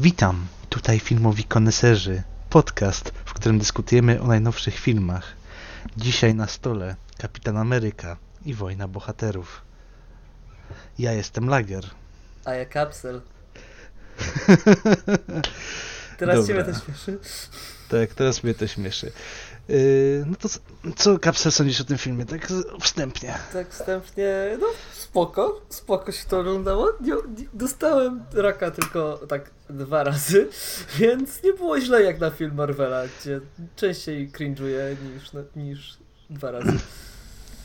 Witam, tutaj filmowi koneserzy, podcast, w którym dyskutujemy o najnowszych filmach. Dzisiaj na stole Kapitan Ameryka i Wojna Bohaterów. Ja jestem Lager. A ja kapsel. Teraz Dobra. ciebie to śmieszy. Tak, teraz mnie to śmieszy. Yy, no to co, Kapsel sądzisz o tym filmie? Tak wstępnie. Tak wstępnie, no spoko, spoko się to oglądało. Nie, nie, dostałem raka tylko tak dwa razy, więc nie było źle jak na film Marvela, gdzie częściej cringe'uję niż, na- niż dwa razy.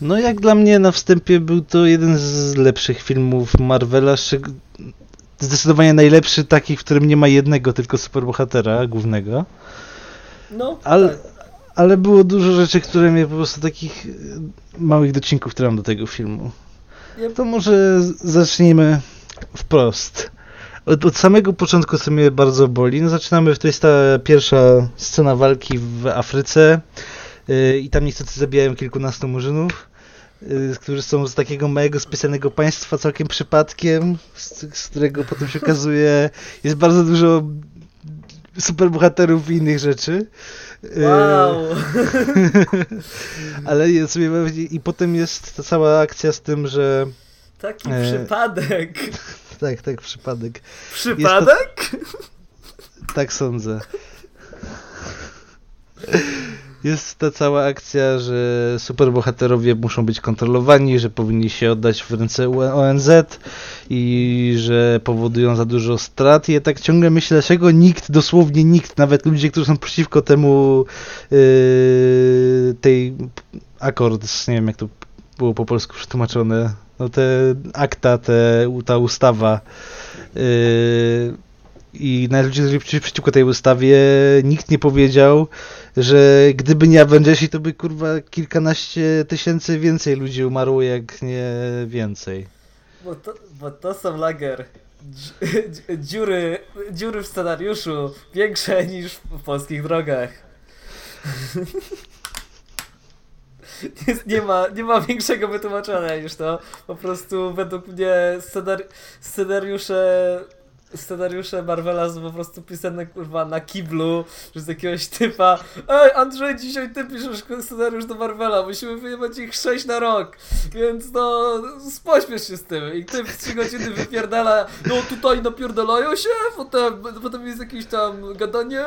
No jak dla mnie na wstępie był to jeden z lepszych filmów Marvela, zdecydowanie najlepszy taki, w którym nie ma jednego tylko superbohatera głównego. No, Ale, tak. Ale było dużo rzeczy, które mnie po prostu takich e, małych docinków, które mam do tego filmu. To może zacznijmy wprost. Od, od samego początku, co mnie bardzo boli, no zaczynamy, to jest ta pierwsza scena walki w Afryce yy, i tam niestety zabijają kilkunastu murzynów, yy, którzy są z takiego małego, specjalnego państwa całkiem przypadkiem, z, z którego potem się okazuje, jest bardzo dużo superbohaterów i innych rzeczy. Yy, wow! ale jest, i potem jest ta cała akcja z tym, że Taki E, przypadek. tak, tak, przypadek. Przypadek? Tak sądzę. Jest ta cała akcja, że superbohaterowie muszą być kontrolowani, że powinni się oddać w ręce ONZ i że powodują za dużo strat. I ja tak ciągle myślę, dlaczego nikt, dosłownie nikt, nawet ludzie, którzy są przeciwko temu yy, tej akord, nie wiem jak to było po polsku przetłumaczone, no te akta, te, ta ustawa yy, i na ludzie, którzy przeciw- przeciwko tej ustawie, nikt nie powiedział, że gdyby nie Avengersi, to by kurwa kilkanaście tysięcy więcej ludzi umarło, jak nie więcej. Bo to, bo to są lager. Dzi- dzi- Dziury, dziury w scenariuszu większe niż w polskich drogach. Nie, ma, nie ma większego wytłumaczenia niż to. Po prostu według mnie scenari scenariusze scenariusze Marvela są po prostu pisane kurwa na kiblu, że z jakiegoś typa Ej Andrzej, dzisiaj ty piszesz scenariusz do Marvela, musimy wyjebać ich 6 na rok, więc no pośpiesz się z tym. I ty w 3 godziny wypierdala, no tutaj napierdalają się, potem, potem jest jakieś tam gadanie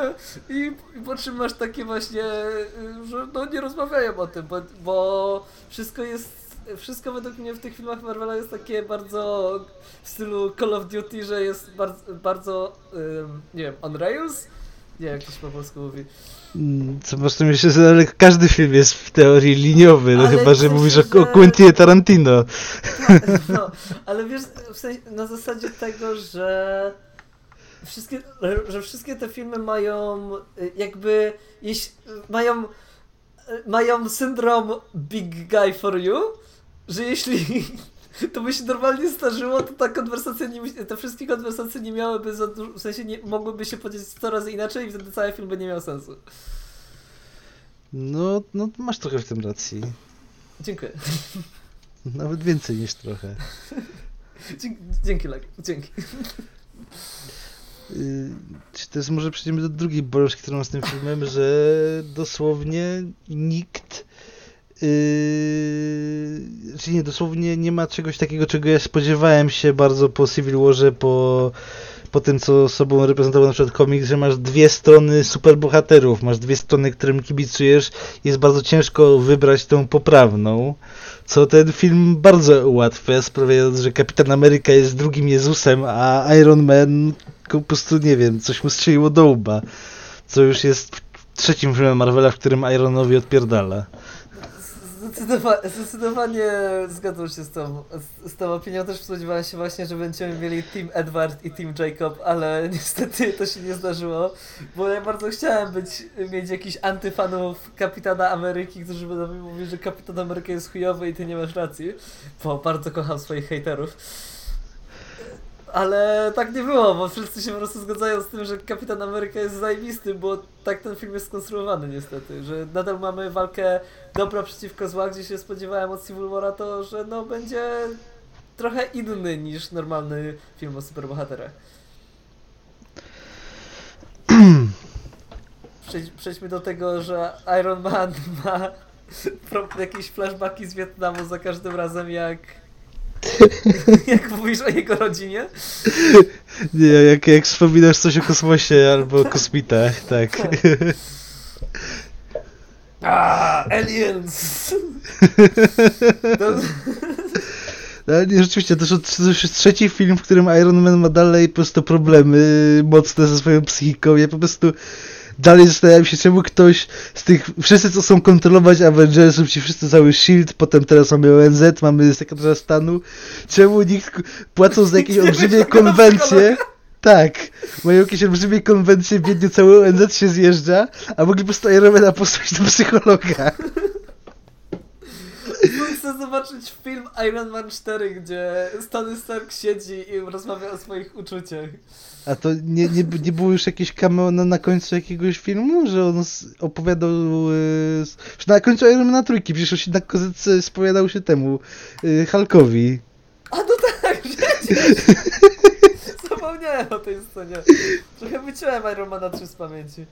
i, i po czym masz takie właśnie, y, że no nie rozmawiają o tym, bo, bo wszystko jest wszystko według mnie w tych filmach Marvela jest takie bardzo w stylu Call of Duty, że jest bardzo, bardzo ym, nie wiem, on rails? Nie jak to się po polsku mówi. Mm, Co prostu myślę, że ale każdy film jest w teorii liniowy, no Ale chyba, że mówisz sensie, o, o że- Quentinie Tarantino. No, ale wiesz, w sensie, na zasadzie tego, że wszystkie, że wszystkie te filmy mają jakby, jeśli, mają, mają syndrom big guy for you, że jeśli to by się normalnie zdarzyło, to ta konwersacja nie, te wszystkie konwersacje nie miałyby za dużo, w sensie nie, mogłyby się podzieć 100 razy inaczej i wtedy cały film by nie miał sensu. No, no masz trochę w tym racji. Dziękuję. Nawet więcej niż trochę. Dzięki, dzięki, Lek, dzięki. Yy, Czy też może przejdziemy do drugiej bolączki, którą mam z tym filmem, że dosłownie nikt yy, czy nie, dosłownie nie ma czegoś takiego, czego ja spodziewałem się bardzo po Civil Warze, po, po tym, co sobą reprezentował na przykład komiks, że masz dwie strony superbohaterów, masz dwie strony, którym kibicujesz, jest bardzo ciężko wybrać tą poprawną, co ten film bardzo ułatwia, sprawiając, że Kapitan Ameryka jest drugim Jezusem, a Iron Man po prostu, nie wiem, coś mu strzeliło do łba, co już jest trzecim filmem Marvela, w którym Ironowi odpierdala. Zdecydowa- zdecydowanie zgadzam się z tą, z, z tą opinią. Też spodziewałem się właśnie, że będziemy mieli Team Edward i Team Jacob, ale niestety to się nie zdarzyło, bo ja bardzo chciałem być, mieć jakichś antyfanów Kapitana Ameryki, którzy będą mi mówić, że Kapitan Ameryka jest chujowy i ty nie masz racji, bo bardzo kocham swoich hejterów. Ale tak nie było, bo wszyscy się po prostu zgadzają z tym, że Kapitan Ameryka jest zajebisty, bo tak ten film jest skonstruowany niestety, że nadal mamy walkę dobra przeciwko zła, gdzie się spodziewałem od Civil War'a to, że no będzie trochę inny niż normalny film o superbohaterach. Przejdź, przejdźmy do tego, że Iron Man ma jakieś flashbacki z Wietnamu za każdym razem, jak. jak mówisz o jego rodzinie. Nie, jak, jak wspominasz coś o kosmosie albo o kosmitach, tak. Ah, aliens! To, Ale nie, rzeczywiście, to już, to już jest trzeci film, w którym Iron Man ma dalej po prostu problemy mocne ze swoją psychiką. Ja po prostu dalej zastanawiam się, czemu ktoś z tych, wszyscy co są kontrolować Avengersów, ci wszyscy cały SHIELD, potem teraz mamy ONZ, mamy sekretarza stanu, czemu nikt płacą za jakieś olbrzymie konwencje, tak, mają jakieś olbrzymie konwencje, biednie cały ONZ się zjeżdża, a mogli po prostu Ironmana posłać do psychologa. Chcę zobaczyć film Iron Man 4, gdzie Tony Stark siedzi i rozmawia o swoich uczuciach. A to nie, nie, nie było już jakieś cameo na, na końcu jakiegoś filmu, że on opowiadał, s- że na końcu Ironmana trójki, przecież on się na kozyce spowiadał się temu, e, Hulkowi. A no tak, przecież! Zapomniałem o tej scenie. Trochę wyciąłem Ironmana 3 z pamięci.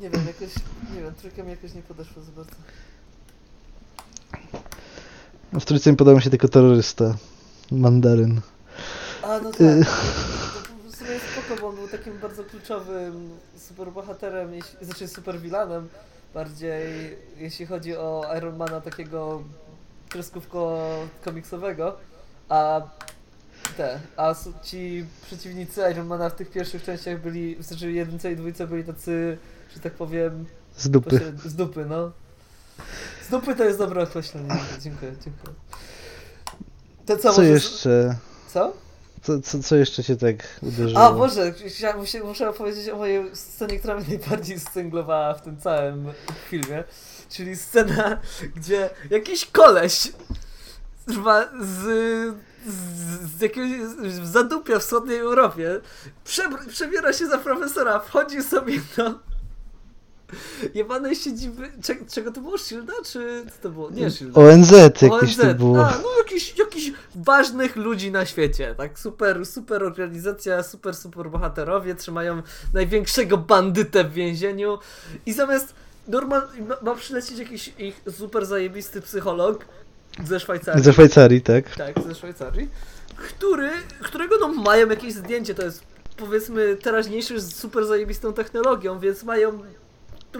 Nie wiem, jakoś, nie wiem, trójka mi jakoś nie podeszła za bardzo. W trójce mi podobał mi się tylko terrorysta, Mandaryn. A, no tak. Y. To w sumie spoko, bo on był takim bardzo kluczowym superbohaterem, znaczy supervillanem bardziej, jeśli chodzi o Ironmana takiego kreskówko komiksowego, a te, a ci przeciwnicy Ironmana w tych pierwszych częściach byli, znaczy jedynce i dwójce byli tacy, że tak powiem, Z dupy. z dupy, no. Z dupy to jest dobre określenie, dziękuję, dziękuję. To co, Co może- jeszcze? Co? Co, co, co jeszcze cię tak uderzyło? A Boże, chciałem- muszę, muszę opowiedzieć o mojej scenie, która mnie najbardziej stęglowała w tym całym filmie. Czyli scena, gdzie jakiś koleś z, z, jakiegoś z zadupia w wschodniej Europie przebr- przebiera się za profesora, wchodzi sobie do jebanej siedziby... Cze, czego to było? Shielda? Czy to było? Nie Shielda. ONZ jakieś ONZ. to było. A, no jakiś, jakiś ważnych ludzi na świecie, tak? Super, super organizacja, super, super bohaterowie trzymają największego bandytę w więzieniu i zamiast normal ma, ma przylecieć jakiś ich super zajebisty psycholog ze Szwajcarii. Ze Szwajcarii, tak. Tak, ze Szwajcarii, który, którego no mają jakieś zdjęcie, to jest powiedzmy teraźniejszy z super zajebistą technologią, więc mają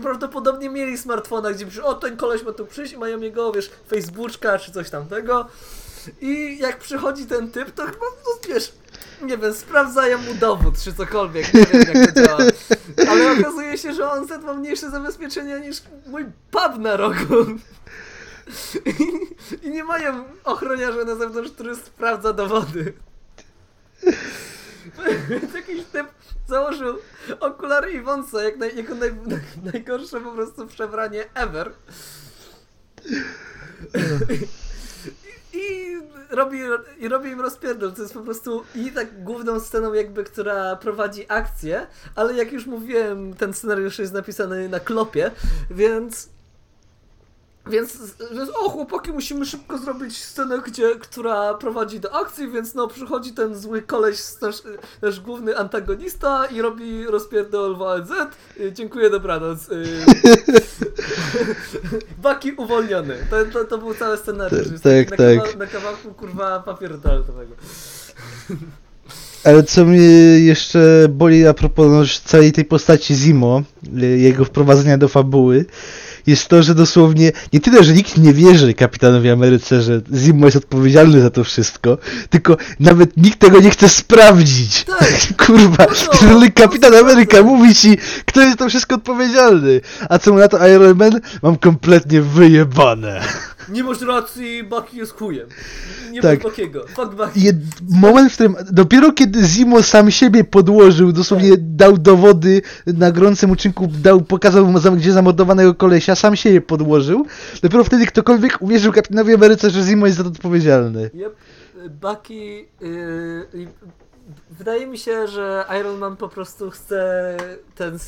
prawdopodobnie mieli smartfona, gdzie pisze, o ten koleś ma tu przyjść i mają jego, wiesz, Facebooka czy coś tamtego i jak przychodzi ten typ, to chyba, no, wiesz, nie wiem, sprawdzają mu dowód czy cokolwiek, nie wiem jak to działa, ale okazuje się, że on ma mniejsze zabezpieczenia niż mój pub na rogu. I, nie mają ochroniarza na zewnątrz, który sprawdza dowody. Jakiś typ założył okulary i wąsa jak naj, jako naj, najgorsze po prostu przebranie ever. I, i, robi, I robi im rozpierdol. To jest po prostu i tak główną sceną jakby, która prowadzi akcję, ale jak już mówiłem, ten scenariusz jest napisany na klopie, więc więc, więc o chłopaki, musimy szybko zrobić scenę, gdzie, która prowadzi do akcji, więc no przychodzi ten zły koleś, nasz, nasz główny antagonista i robi rozpierdol w ONZ. Y, Dziękuję, dobranoc. Y, Baki uwolniony. To, to, to był cały scenariusz. Tak, tak, na, tak. Kawał, na kawałku kurwa papieru toaletowego. Ale co mnie jeszcze boli a propos no, całej tej postaci Zimo, y, jego wprowadzenia do fabuły, jest to, że dosłownie nie tyle, że nikt nie wierzy kapitanowi Ameryce, że Zimo jest odpowiedzialny za to wszystko, tylko nawet nikt tego nie chce sprawdzić. Tak. Kurwa, No to- który kapitan to Ameryka mówi ci, kto jest to wszystko odpowiedzialny. A co mu na to Iron Man? Mam kompletnie wyjebane. Nie masz racji, Baki jest chujem. Nie Tak. ma Bakiego. Fuck Baki. Jed moment, w którym dopiero kiedy Zimo sam siebie podłożył, dosłownie dał dowody na gorącym uczynku, dał, pokazał gdzie zamordowanego kolesia, sam siebie podłożył, dopiero wtedy ktokolwiek uwierzył kapitanowi Ameryce, że Zimo jest za to odpowiedzialny. Yep. Bucky yy, wydaje mi się, że Iron Man po prostu chce ten, y,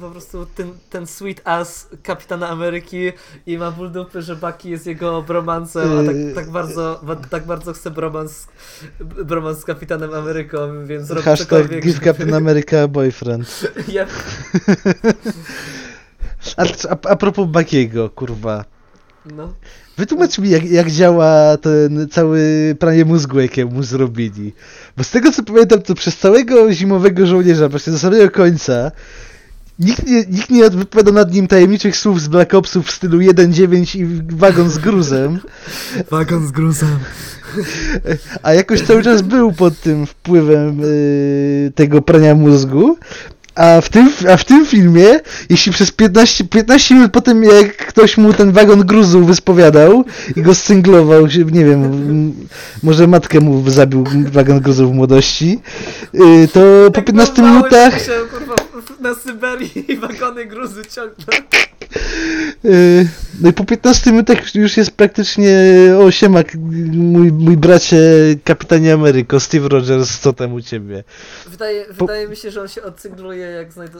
po prostu ten, ten sweet ass Kapitana Ameryki i ma ból dupy, że Bucky jest jego bromansem, a tak, tak bardzo ba- tak bardzo chce bromans, bromans z Kapitanem Ameryką, więc robi Hashtag cokolwiek, Give Captain America Boyfriend. Ja, A, a, a propos Bakiego, kurwa. No. Wytłumacz mi, jak, jak działa ten cały pranie mózgu, jakie mu zrobili. Bo z tego co pamiętam, to przez całego zimowego żołnierza, właśnie do samego końca, nikt nie, nikt nie nad nim tajemniczych słów z Black Opsów w stylu 1.9 i wagon z gruzem, Wagon z gruzem. a jakoś cały czas był pod tym wpływem yy, tego prania mózgu. A w, tym, a w tym filmie, jeśli przez 15, 15 minut po tym, jak ktoś mu ten wagon gruzu wyspowiadał i go scynglował, nie wiem, może matkę mu zabił wagon gruzu w młodości, yy, to po Tak 15 mały, minutach Musiałem, kurwa, na Syberii wagony gruzy ciągnąć. Yy, No i po 15 minutach już jest praktycznie o mój, mój bracie kapitanie Ameryko, Steve Rogers, co tam u ciebie? Wydaje, Po- wydaje mi się, że on się odcygluje, jak znajdu,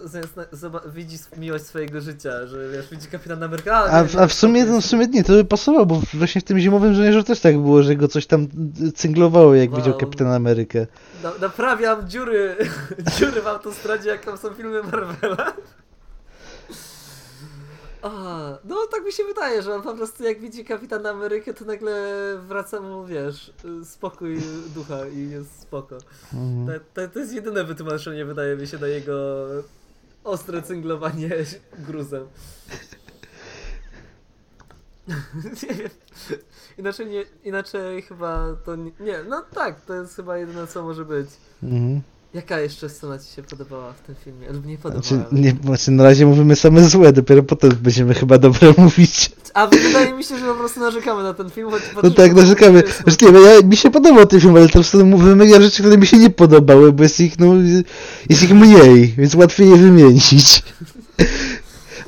widzi miłość swojego życia, że wiesz, widzi Kapitan Ameryka. A, nie, a w sumie, no, w sumie nie, to by pasowało, bo właśnie w tym zimowym żołnierzu też tak było, że go coś tam cynglowało, jak Wow. widział kapitana Amerykę. Na, naprawiam dziury, dziury w autostradzie, jak tam są filmy Marvela. A, no tak mi się wydaje, że on po prostu jak widzi Kapitana Amerykę, to nagle wraca mu, wiesz, spokój ducha i jest spoko. Mhm. To, to, to jest jedyne wytłumaczenie, wydaje mi się, na jego ostre cynglowanie gruzem. Inaczej, nie, inaczej chyba to nie, nie. No tak, to jest chyba jedyne, co może być. Mhm. Jaka jeszcze scena ci się podobała w tym filmie? Lub nie podobała? Znaczy, nie, znaczy, na razie mówimy same złe, dopiero potem będziemy chyba dobre mówić. A wydaje mi się, że po prostu narzekamy na ten film. Choć No tak, narzekamy. Znaczy, nie, no ja, mi się podobał ten film, ale to po prostu wymienia rzeczy, które mi się nie podobały, bo jest ich, no, jest ich mniej, więc łatwiej je wymienić.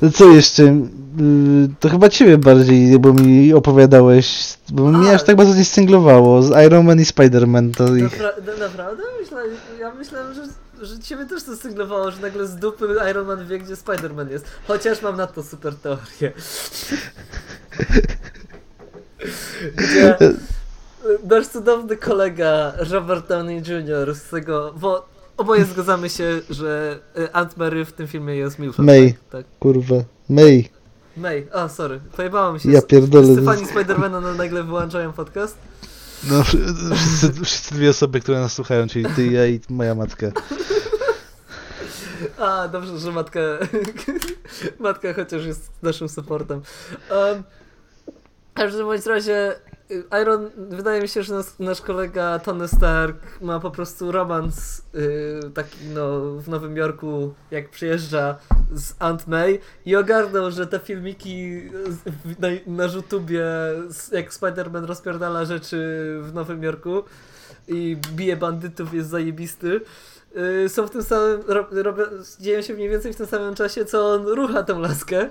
No co jeszcze? Yy, To chyba ciebie bardziej, bo mi opowiadałeś, bo mnie A. aż tak bardzo nie stęglowało. Z Iron Man i Spider-Man to ich... Napra na, naprawdę? Myślałem, ja myślałem, że, że ciebie też to sygnowało, że nagle z dupy Iron Man wie, gdzie Spider-Man jest. Chociaż mam na to super teorię. Gdzie nasz cudowny kolega Robert Downey Jr. z tego, bo oboje zgadzamy się, że y, Aunt Mary w tym filmie jest Milfem. May. Tak, tak. Kurwa. May. May. A, sorry. Pojebałam się. Ja pierdolę. Wszyscy fani Spidermana nagle wyłączają podcast. No, wszyscy, wszyscy dwie osoby, które nas słuchają, czyli ty, ja i moja matka. A, dobrze, że matka, matka chociaż jest naszym supportem. Um, w każdym bądź razie Iron, wydaje mi się, że nas, nasz kolega Tony Stark ma po prostu romans y, taki no w Nowym Jorku, jak przyjeżdża z Aunt May i ogarnął, że te filmiki na, na YouTubie, jak Spider-Man rozpierdala rzeczy w Nowym Jorku i bije bandytów, jest zajebisty. Y, są w tym samym, ro, dzieją się mniej więcej w tym samym czasie, co on rucha tą laskę.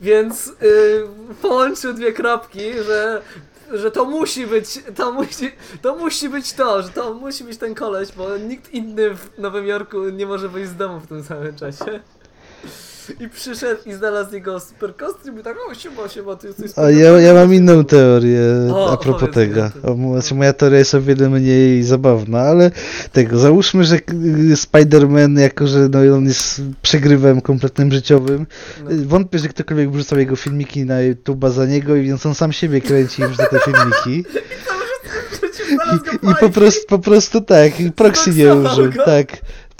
Więc y, połączył dwie kropki, że, że to musi być, to musi, to musi być to, że to musi być ten koleś, bo nikt inny w Nowym Jorku nie może wyjść z domu w tym samym czasie. I przyszedł i znalazł jego super kostium i tak, o siema, siema, ty jesteś A ja, ja mam inną teorię O, a propos tego. o. O, Znaczy, moja teoria jest o wiele mniej zabawna, ale tego, załóżmy, że y, Spider-Man, jako że no, on jest przegrywem kompletnym życiowym, No. y, wątpię, że ktokolwiek wrzucał jego filmiki na YouTube'a za niego i więc on sam siebie kręci i wrzuca te filmiki. I, i po, prostu, po prostu tak, i proxy nie użył, go. tak.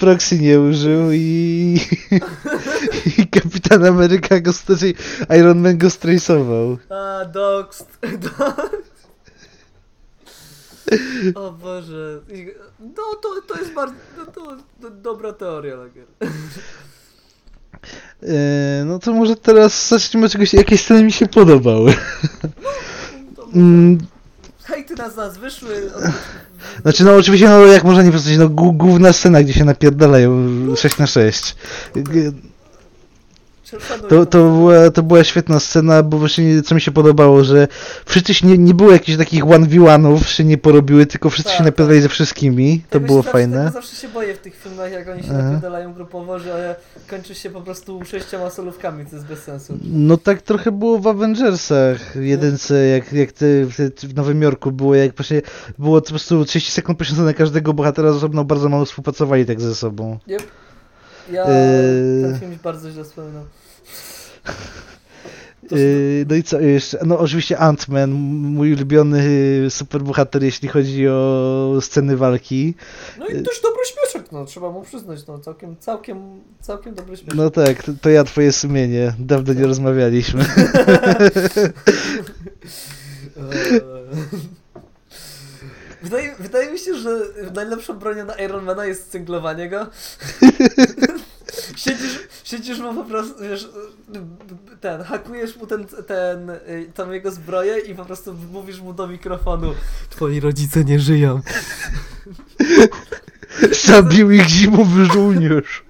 Proxy nie użył i, i Kapitan Ameryka go, znaczy Iron Man go strace'ował. A. Doxed. O Boże. No to, to jest bardzo. No, to, to dobra teoria, Lager. E, no to może teraz zacznijmy od czegoś, jakie sceny mi się podobały. Mm, hejty na nas wyszły. Znaczy no oczywiście, no jak można nie powiedzieć, no głó- główna scena, gdzie się napierdalają 6 na 6 G- Szanuję To, to, była, to była świetna scena, bo właśnie co mi się podobało, że wszyscy się nie, nie było jakichś takich one v one'ów, się nie porobiły, tylko wszyscy Tak, się napierdali ze wszystkimi. To było zawsze, fajne. Tego zawsze się boję w tych filmach, jak oni się napierdalają grupowo, że kończy się po prostu sześcioma solówkami, co jest bez sensu. No tak trochę było w Avengersach jedynce, jak, jak te, te, w Nowym Jorku było, jak właśnie było po prostu 30 sekund poświęcone każdego bohatera osobno, bardzo mało współpracowali tak ze sobą. Yep. Ja Eee. ten film bardzo źle wspominam. Yy, no i co jeszcze? No oczywiście Ant-Man, mój ulubiony superbohater, jeśli chodzi o sceny walki. no i też dobry śmieszek, no trzeba mu przyznać, no całkiem, całkiem, całkiem dobry śmieszek. No tak, to, to ja twoje sumienie. Dawno nie rozmawialiśmy. Wydaje, wydaje mi się, że najlepszą bronią na Ironmana jest cyglowanie go. siedzisz, siedzisz mu po prostu, wiesz, ten, hakujesz mu ten, ten, tą jego zbroję i po prostu mówisz mu do mikrofonu Twoi rodzice nie żyją. Zabił ich zimowy żołnierz.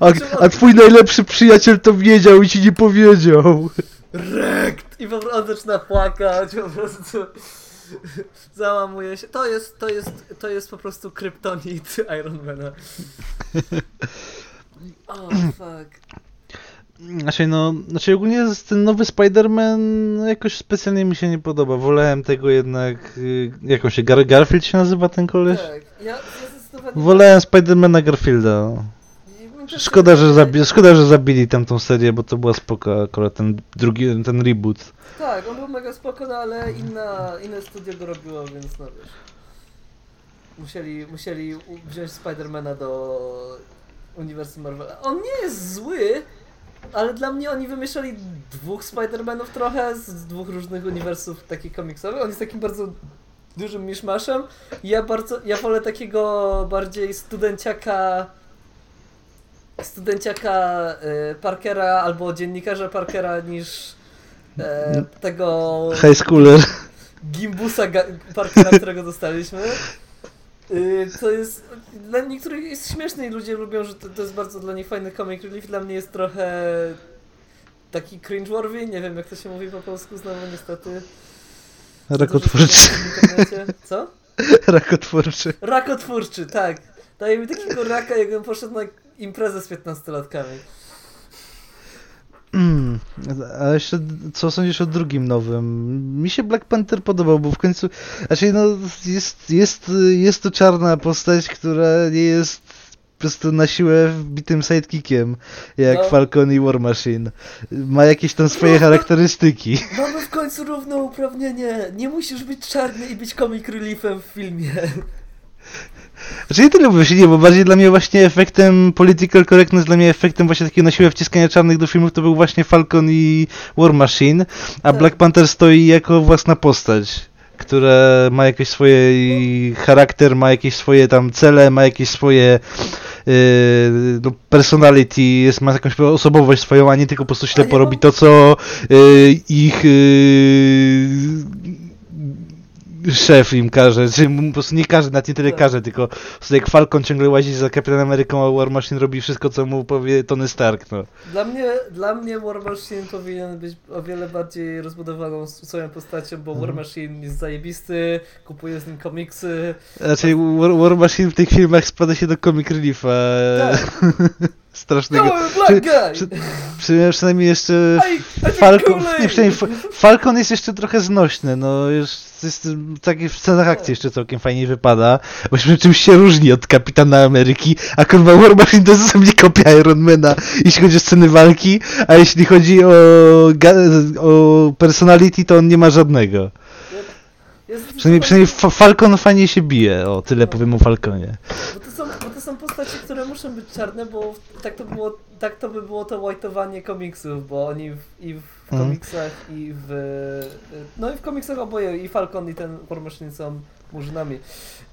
A, a twój najlepszy przyjaciel to wiedział i ci nie powiedział. Rekt! I po prostu on zaczyna płakać, po prostu załamuje się. To jest, to jest, to jest po prostu kryptonit Ironmana. O, oh, fuck. Znaczy, no, znaczy ogólnie ten nowy Spider-Man jakoś specjalnie mi się nie podoba. Wolałem tego jednak, y, jak on się, Gar Garfield się nazywa ten koleś? Tak, ja, ja zdecydowanie... Wolałem Spider-Mana Garfielda. Szkoda, że zabi szkoda, że zabili tamtą serię, bo to była spoko akurat ten drugi, ten reboot. Tak, on był mega spoko, no ale inna, inne studio go robiło, więc no wiesz. Musieli, musieli wziąć Spidermana do uniwersum Marvela. On nie jest zły, ale dla mnie oni wymieszali dwóch Spidermanów trochę z dwóch różnych uniwersów takich komiksowych. On jest takim bardzo dużym miszmaszem. Ja bardzo, ja wolę takiego bardziej studenciaka studenciaka y, Parkera albo dziennikarza Parkera niż e, tego High Schooler. gimbusa Parkera, którego dostaliśmy. Y, To jest. Dla niektórych jest śmieszne i ludzie lubią, że to, to jest bardzo dla nich fajny comic relief. Dla mnie jest trochę taki cringe-worthy. Nie wiem, jak to się mówi po polsku, znowu niestety. Rakotwórczy. W internecie. Co? Rakotwórczy. Rakotwórczy, tak. Daje mi takiego raka, jakbym poszedł na imprezę z 15-latkami. Mm, a jeszcze co sądzisz o drugim nowym? Mi się Black Panther podobał, bo w końcu, znaczy no jest, jest, jest to czarna postać, która nie jest po prostu na siłę wbitym sidekickiem, jak No. Falcon i War Machine. Ma jakieś tam swoje No, no. charakterystyki. Mamy w końcu równouprawnienie. Nie musisz być czarny i być comic reliefem w filmie. Znaczy nie tyle właśnie, nie, bo bardziej dla mnie właśnie efektem political correctness, dla mnie efektem właśnie takiego na siłę wciskania czarnych do filmów to był właśnie Falcon i War Machine, a Tak. Black Panther stoi jako własna postać, która ma jakieś swoje charakter, ma jakieś swoje tam cele, ma jakieś swoje yy, no, personality, jest, ma jakąś osobowość swoją, a nie tylko po prostu ślepo robi to, co yy, ich yy, szef im każe, czy po prostu nie każe, nawet nie tyle Tak. każe, tylko po jak Falcon ciągle łazi za Kapitanem Ameryką, a War Machine robi wszystko, co mu powie Tony Stark, no. Dla mnie, dla mnie War Machine powinien być o wiele bardziej rozbudowaną swoją postacią, bo Mhm. War Machine jest zajebisty, kupuję z nim komiksy. Raczej War, War Machine w tych filmach spada się do comic reliefa Tak. strasznego. No! Przy, przy, przynajmniej jeszcze Falcon, nie, przynajmniej Fa- Falcon jest jeszcze trochę znośny, no już jest taki w scenach akcji jeszcze całkiem fajnie wypada, bo się czymś się różni od Kapitana Ameryki, a kurwa War Machine to osobnie kopia Ironmana, jeśli chodzi o sceny walki, a jeśli chodzi o, o personality, to on nie ma żadnego. Jest Przynajmniej, przynajmniej Fa- Falcon fajnie się bije, o tyle powiem o Falconie. Bo to, są, bo to są postacie, które muszą być czarne, bo tak to, było, tak to by było to whiteowanie komiksów, bo oni w, i w Mhm. komiksach i w... No i w komiksach oboje, i Falcon i ten War Machine są murzynami.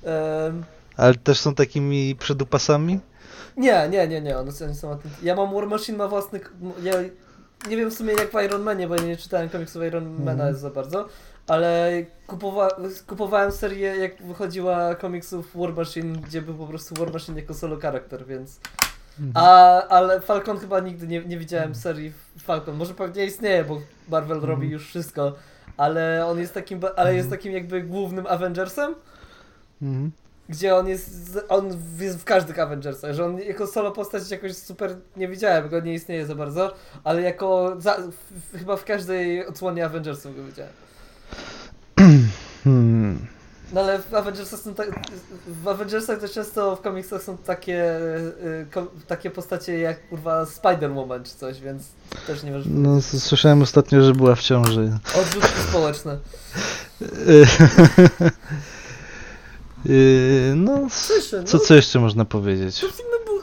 Em, Ale też są takimi przedupasami? nie, nie, nie, nie, one są, są. Ja mam War Machine ma własny... k- Ja nie wiem w sumie jak w Iron Manie, bo ja nie czytałem komiksów Ironmana Mhm. za bardzo, ale kupowa kupowałem serię jak wychodziła komiksów War Machine, gdzie był po prostu War Machine jako solo charakter, więc... A, ale Falcon chyba nigdy nie, nie widziałem serii Falcon. Może pewnie istnieje, bo Marvel robi już wszystko. Ale on jest takim, ale jest takim jakby głównym Avengersem, Mhm. gdzie on jest, on jest w każdych Avengersach, że on jako solo postać jakoś super nie widziałem, go nie istnieje za bardzo, ale jako za, w, chyba w każdej odsłonie Avengersów go widziałem. No ale w Avengersach są tak, w Avengersach to często w komiksach są takie y, takie postacie jak kurwa Spider-Woman czy coś, więc też nie możesz No, słyszałem ostatnio, że była w ciąży. Odrzutki społeczne. Y, no, Słyszę, no. co, co jeszcze można powiedzieć? To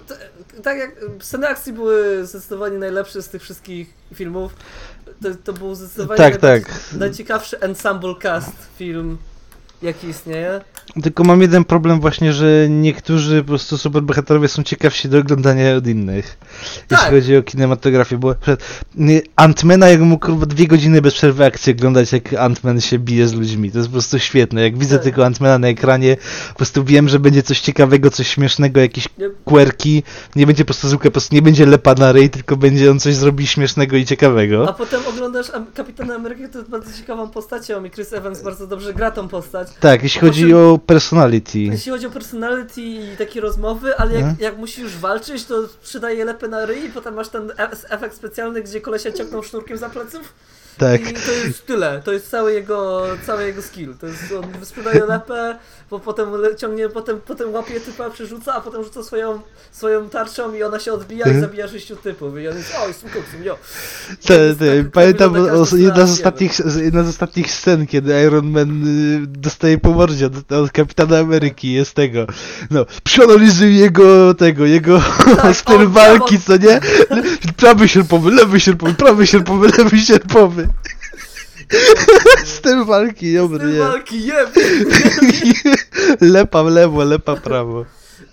t- tak jak sceny akcji były zdecydowanie najlepsze z tych wszystkich filmów. To, to był zdecydowanie Tak, tak. najciekawszy ensemble cast film jaki istnieje. Tylko mam jeden problem właśnie, że niektórzy po prostu superbohaterowie są ciekawsi do oglądania od innych. Tak. Jeśli chodzi o kinematografię, bo Antmana jak mógł kurwa dwie godziny bez przerwy akcji oglądać, jak Antman się bije z ludźmi. To jest po prostu świetne. Jak widzę Tak. tylko Antmana na ekranie, po prostu wiem, że będzie coś ciekawego, coś śmiesznego, jakieś Nie, quirki. Nie będzie po prostu zwykle, po prostu nie będzie lepa na ryj, tylko będzie on coś zrobi śmiesznego i ciekawego. a potem oglądasz Kapitana Amerykę, to jest bardzo ciekawą postacią i Chris Evans bardzo dobrze gra tą postać. Tak, jeśli chodzi czym- o personality. Jeśli chodzi o personality i takie rozmowy, ale jak, Mhm. jak musisz walczyć, to przydaje lepę na ryj i potem masz ten e- efekt specjalny, gdzie kolesia ciągną sznurkiem za pleców. Tak. I to jest tyle, to jest cały jego, cały jego skill. To jest, on sprzedaje lepę, bo potem ciągnie, potem, potem łapie typa, przerzuca, a potem rzuca swoją, swoją tarczą i ona się odbija i Mhm. zabija sześciu typów. I on jest, o, jestem koksem, jo. Te, te, tak, pamiętam o, jedna, z ostatnich, jedna z ostatnich scen, kiedy Iron Man y, dostaje po mordzie od, od Kapitana Ameryki, jest tego, no, przeanalizuj jego, tego, jego Tak, styl walki, co nie? Prawy sierpowy, lewy sierpowy, prawy sierpowy, lewy sierpowy. Styl walki, dobry, Styl nie? walki, jeb! Lepa w lewo, lepa w prawo.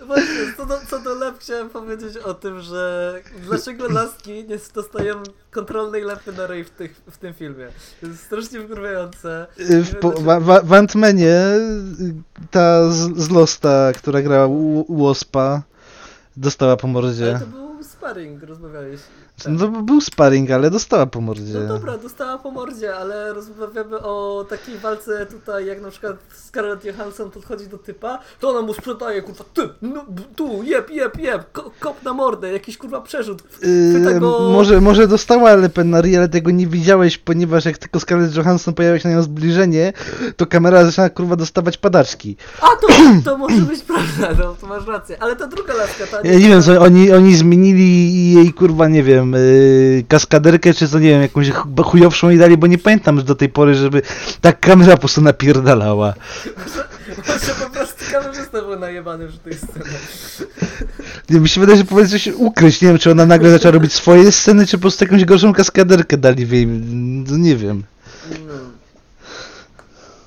Właśnie, co do, co do lep chciałem powiedzieć o tym, że dlaczego laski nie dostają kontrolnej lepy na ryj w, tych, w tym filmie. To jest strasznie wkurwiające. Y, W, po, w Ant-Manie y, ta z, z Losta, która grała U- Waspa, dostała po mordzie. Ale to był sparring, rozmawiałeś. Tak. No był sparring, ale dostała po mordzie. No dobra, dostała po mordzie, ale rozmawiamy o takiej walce tutaj, jak na przykład Scarlett Johansson podchodzi do typa, to ona mu sprzedaje, kurwa, ty, no, tu, jeb, jeb, jeb, ko, kop na mordę, jakiś kurwa przerzut. Yy, go... może, może dostała lepę na ryj, ale tego nie widziałeś, ponieważ jak tylko Scarlett Johansson pojawia się na nią zbliżenie, to kamera zaczyna kurwa dostawać padaczki. A, to, to może być prawda, no, to masz rację, ale ta druga laska, ta... Ja nie wiem, co, oni, oni zmienili jej kurwa, nie wiem, yy, kaskaderkę, czy co, nie wiem, jakąś ch- chujowszą i dali, bo nie pamiętam do tej pory, żeby tak kamera po prostu napierdalała. Może, po prostu kamerzysta był najebany przy tej scenie. Nie, Mi się wydaje, że powinien coś ukryć. Nie wiem, czy ona nagle zaczęła robić swoje sceny, czy po prostu jakąś gorszą kaskaderkę dali w jej... No, nie wiem. No.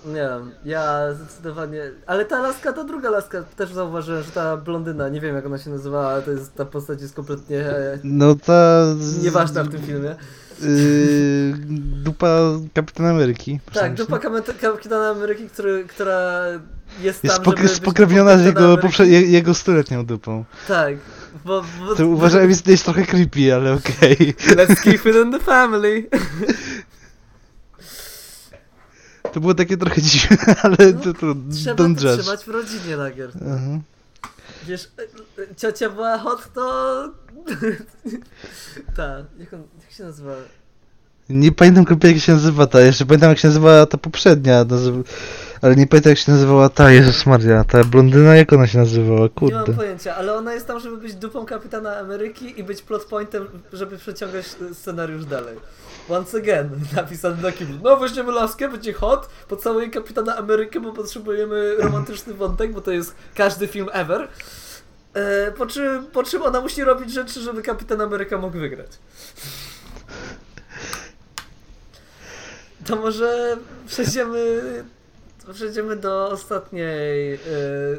Nie wiem, ja zdecydowanie. Ale ta laska, ta druga laska, też zauważyłem, że ta blondyna, nie wiem jak ona się nazywała, ale to jest ta postać jest kompletnie No ta... nieważna w tym filmie. Yy, dupa Kapitana Ameryki. Tak, dupa Kapitana Ameryki, który, która jest, Jest tam, być spokrewniona z jego, poprze- je- jego stuletnią dupą. Tak, bo... bo To uważałem, jest trochę creepy, ale okej. Let's keep it in the family. To było takie trochę dziwne, ale to, to Trzeba don't to judge. trzymać w rodzinie, Lagier. Aha. Wiesz, e, e, ciocia była hot, to... tak, jak, on, jak się nazywa? Nie pamiętam kompletnie jak się nazywa ta, jeszcze pamiętam jak się nazywała ta poprzednia, ale nie pamiętam jak się nazywała ta, Jezus Maria, ta blondyna, jak ona się nazywała, Nie kurde. mam pojęcia, ale ona jest tam, żeby być dupą kapitana Ameryki i być plot pointem, żeby przeciągać scenariusz dalej. Once again, napisany na kiblu. No weźmiemy laskę, będzie hot, pocałuje kapitana Amerykę, bo potrzebujemy romantyczny wątek, bo to jest każdy film ever. E, po, czym, po czym ona musi robić rzeczy, żeby kapitan Ameryka mógł wygrać. To może przejdziemy, przejdziemy do ostatniej, e,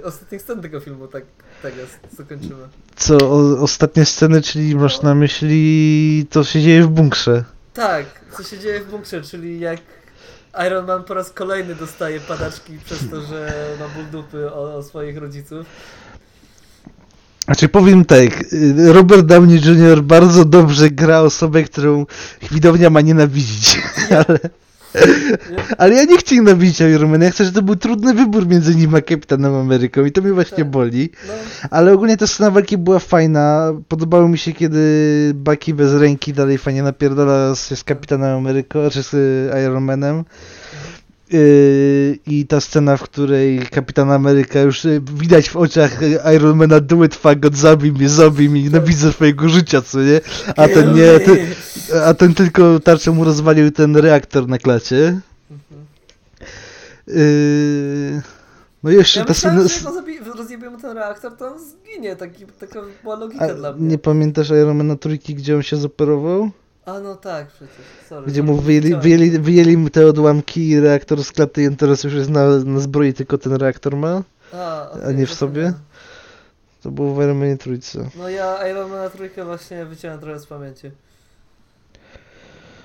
ostatnich scen tego filmu, tak, tak jest, zakończymy. Co, o, ostatnie sceny, czyli masz na myśli to się dzieje w bunkrze. Tak, co się dzieje w bunkrze, czyli jak Iron Man po raz kolejny dostaje padaczki przez to, że ma ból dupy o, o swoich rodziców. Znaczy powiem tak, y, Robert Downey Jr. bardzo dobrze gra osobę, którą widownia ma nienawidzić, ale, ale ja nie chcę nienawidzić Ironmana, ja chcę, żeby to był trudny wybór między nim a Kapitanem Ameryką i to mnie właśnie Tak. boli. No, Ale ogólnie ta scena walki była fajna. Podobało mi się, kiedy Bucky bez ręki dalej fajnie napierdala się z Kapitanem Ameryką, czy z y, Iron Manem. Yy, I ta scena, w której Kapitan Ameryka już y, widać w oczach Ironmana do it fuck God, zabij mnie, zabij mnie, nienawidzę swojego życia, co nie? A ten nie, ten, a ten tylko tarczą mu rozwalił ten reaktor na klacie. Mhm. Yy, no jeszcze Ja ta myślałem, scena... że ten reaktor, to on zginie. Taki, taka była logika A, dla mnie. nie pamiętasz Ironmana trójki, gdzie on się zoperował? A no tak, przecież. Sorry, Gdzie mu wyjęli, wyjęli, wyjęli mu te odłamki i reaktor z klaty i teraz już jest na, na zbroi, tylko ten reaktor ma? A, okej, a nie w sobie? To było w Iron Manie trójce. No ja Iron Man na trójkę właśnie wyciąłem trochę z pamięci.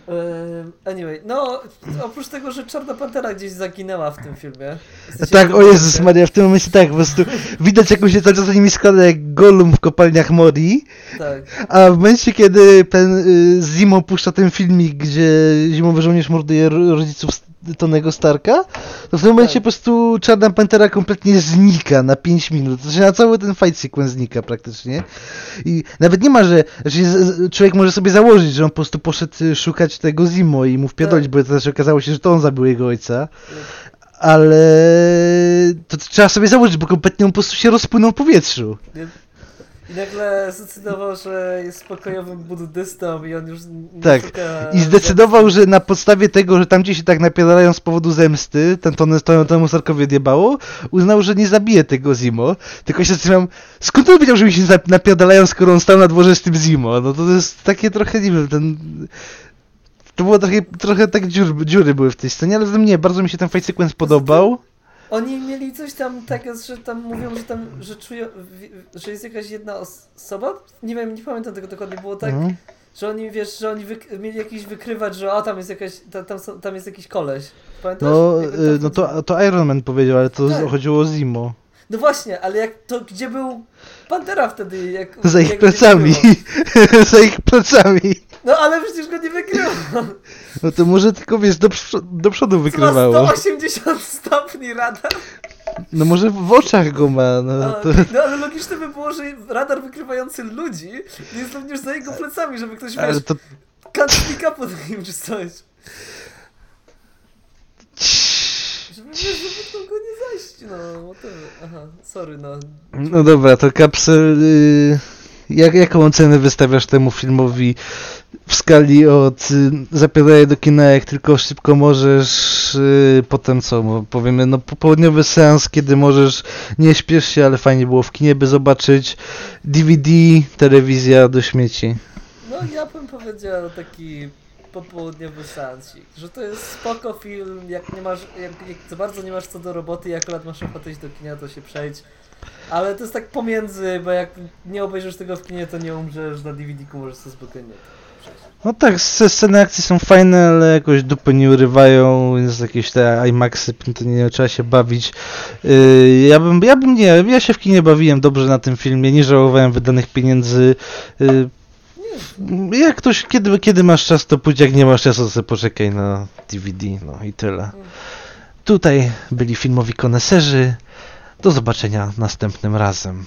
Ehm, Anyway, no oprócz tego, że Czarna Pantera gdzieś zaginęła w tym filmie. Jesteście Tak, w o Jezus? Maria, w tym momencie tak, po prostu widać jak on się cały czas za nimi składa jak Gollum w kopalniach Mori, Tak, a w momencie kiedy ten y, ten filmik, gdzie zimowy żołnierz morduje ro- rodziców Tonego Starka, to w tym momencie Tak. po prostu Czarna Pantera kompletnie znika na 5 minut. To znaczy na cały ten fight sequence znika praktycznie. I nawet nie ma, że, że człowiek może sobie założyć, że on po prostu poszedł y, szukać tego Zimo i mu wpierdolić, Tak. bo to też okazało się, że to on zabił jego ojca. Ale to trzeba sobie założyć, bo kompletnie on po prostu się rozpłynął w powietrzu. I nagle zdecydował, że jest pokojowym buddystą i on już Tak. szuka I zdecydował, że na podstawie tego, że tam gdzie się tak napierdalają z powodu zemsty, ten to, to, temu Starkowi odjebało, uznał, że nie zabije tego Zimo. Tylko się zastanawiam, skąd on wiedział, że mi się napierdalają, skoro on stał na dworze z tym Zimo? No to, to jest takie trochę, nie wiem, ten... To było trochę, trochę tak dziury, dziury były w tej scenie, ale nie, bardzo mi się ten fight sequence podobał. Oni mieli coś tam takiego, że tam mówią, że tam, że czują, że jest jakaś jedna os- osoba? Nie wiem, nie pamiętam tego dokładnie, było tak, Mhm. że oni, wiesz, że oni wyk- mieli jakiś wykrywać, że a tam jest jakaś, ta, tam, są, tam jest jakiś koleś. Pamiętasz? No, y, tam no to, to Iron Man powiedział, ale to Tak. chodziło o Zimo. No właśnie, ale jak to, gdzie był Pantera wtedy? Jak, Za ich jak plecami. Za ich plecami. No ale przecież go nie wykrywał. No to może tylko wiesz, do, do przodu Co ma wykrywało. 180 stopni radar. No może w oczach go ma, no A, to... No ale logiczne by było, że radar wykrywający ludzi jest również za jego plecami, żeby ktoś Ale wiesz, to... kantnika pod nim czy coś. Żeby, mogło nie zajść, no. Aha, sorry, no. No dobra, to Kapsel... Y... Jak, jaką ocenę wystawiasz temu filmowi w skali od y, zapiadaj do kina jak tylko szybko możesz, y, potem co, powiemy, no popołudniowy seans, kiedy możesz, nie śpiesz się, ale fajnie było w kinie by zobaczyć, DVD, telewizja do śmieci. No ja bym powiedział taki popołudniowy seansik, że to jest spoko film, jak nie masz, jak, jak za bardzo nie masz co do roboty i akurat masz ochotę iść do kina, to się przejdź. Ale to jest tak pomiędzy, bo jak nie obejrzysz tego w kinie, to nie umrzesz, na DVD-ku możesz sobie spokojnie. No tak, sc- sceny akcji są fajne, ale jakoś dupy nie urywają, więc jakieś te IMAXy, to nie trzeba się bawić. Yy, ja bym, ja bym nie, ja się w kinie bawiłem dobrze na tym filmie, nie żałowałem wydanych pieniędzy. Yy, jak ktoś, kiedy, kiedy masz czas, to pójdź, jak nie masz czasu, to sobie poczekaj na DVD, no i tyle. Tutaj byli filmowi koneserzy. Do zobaczenia następnym razem.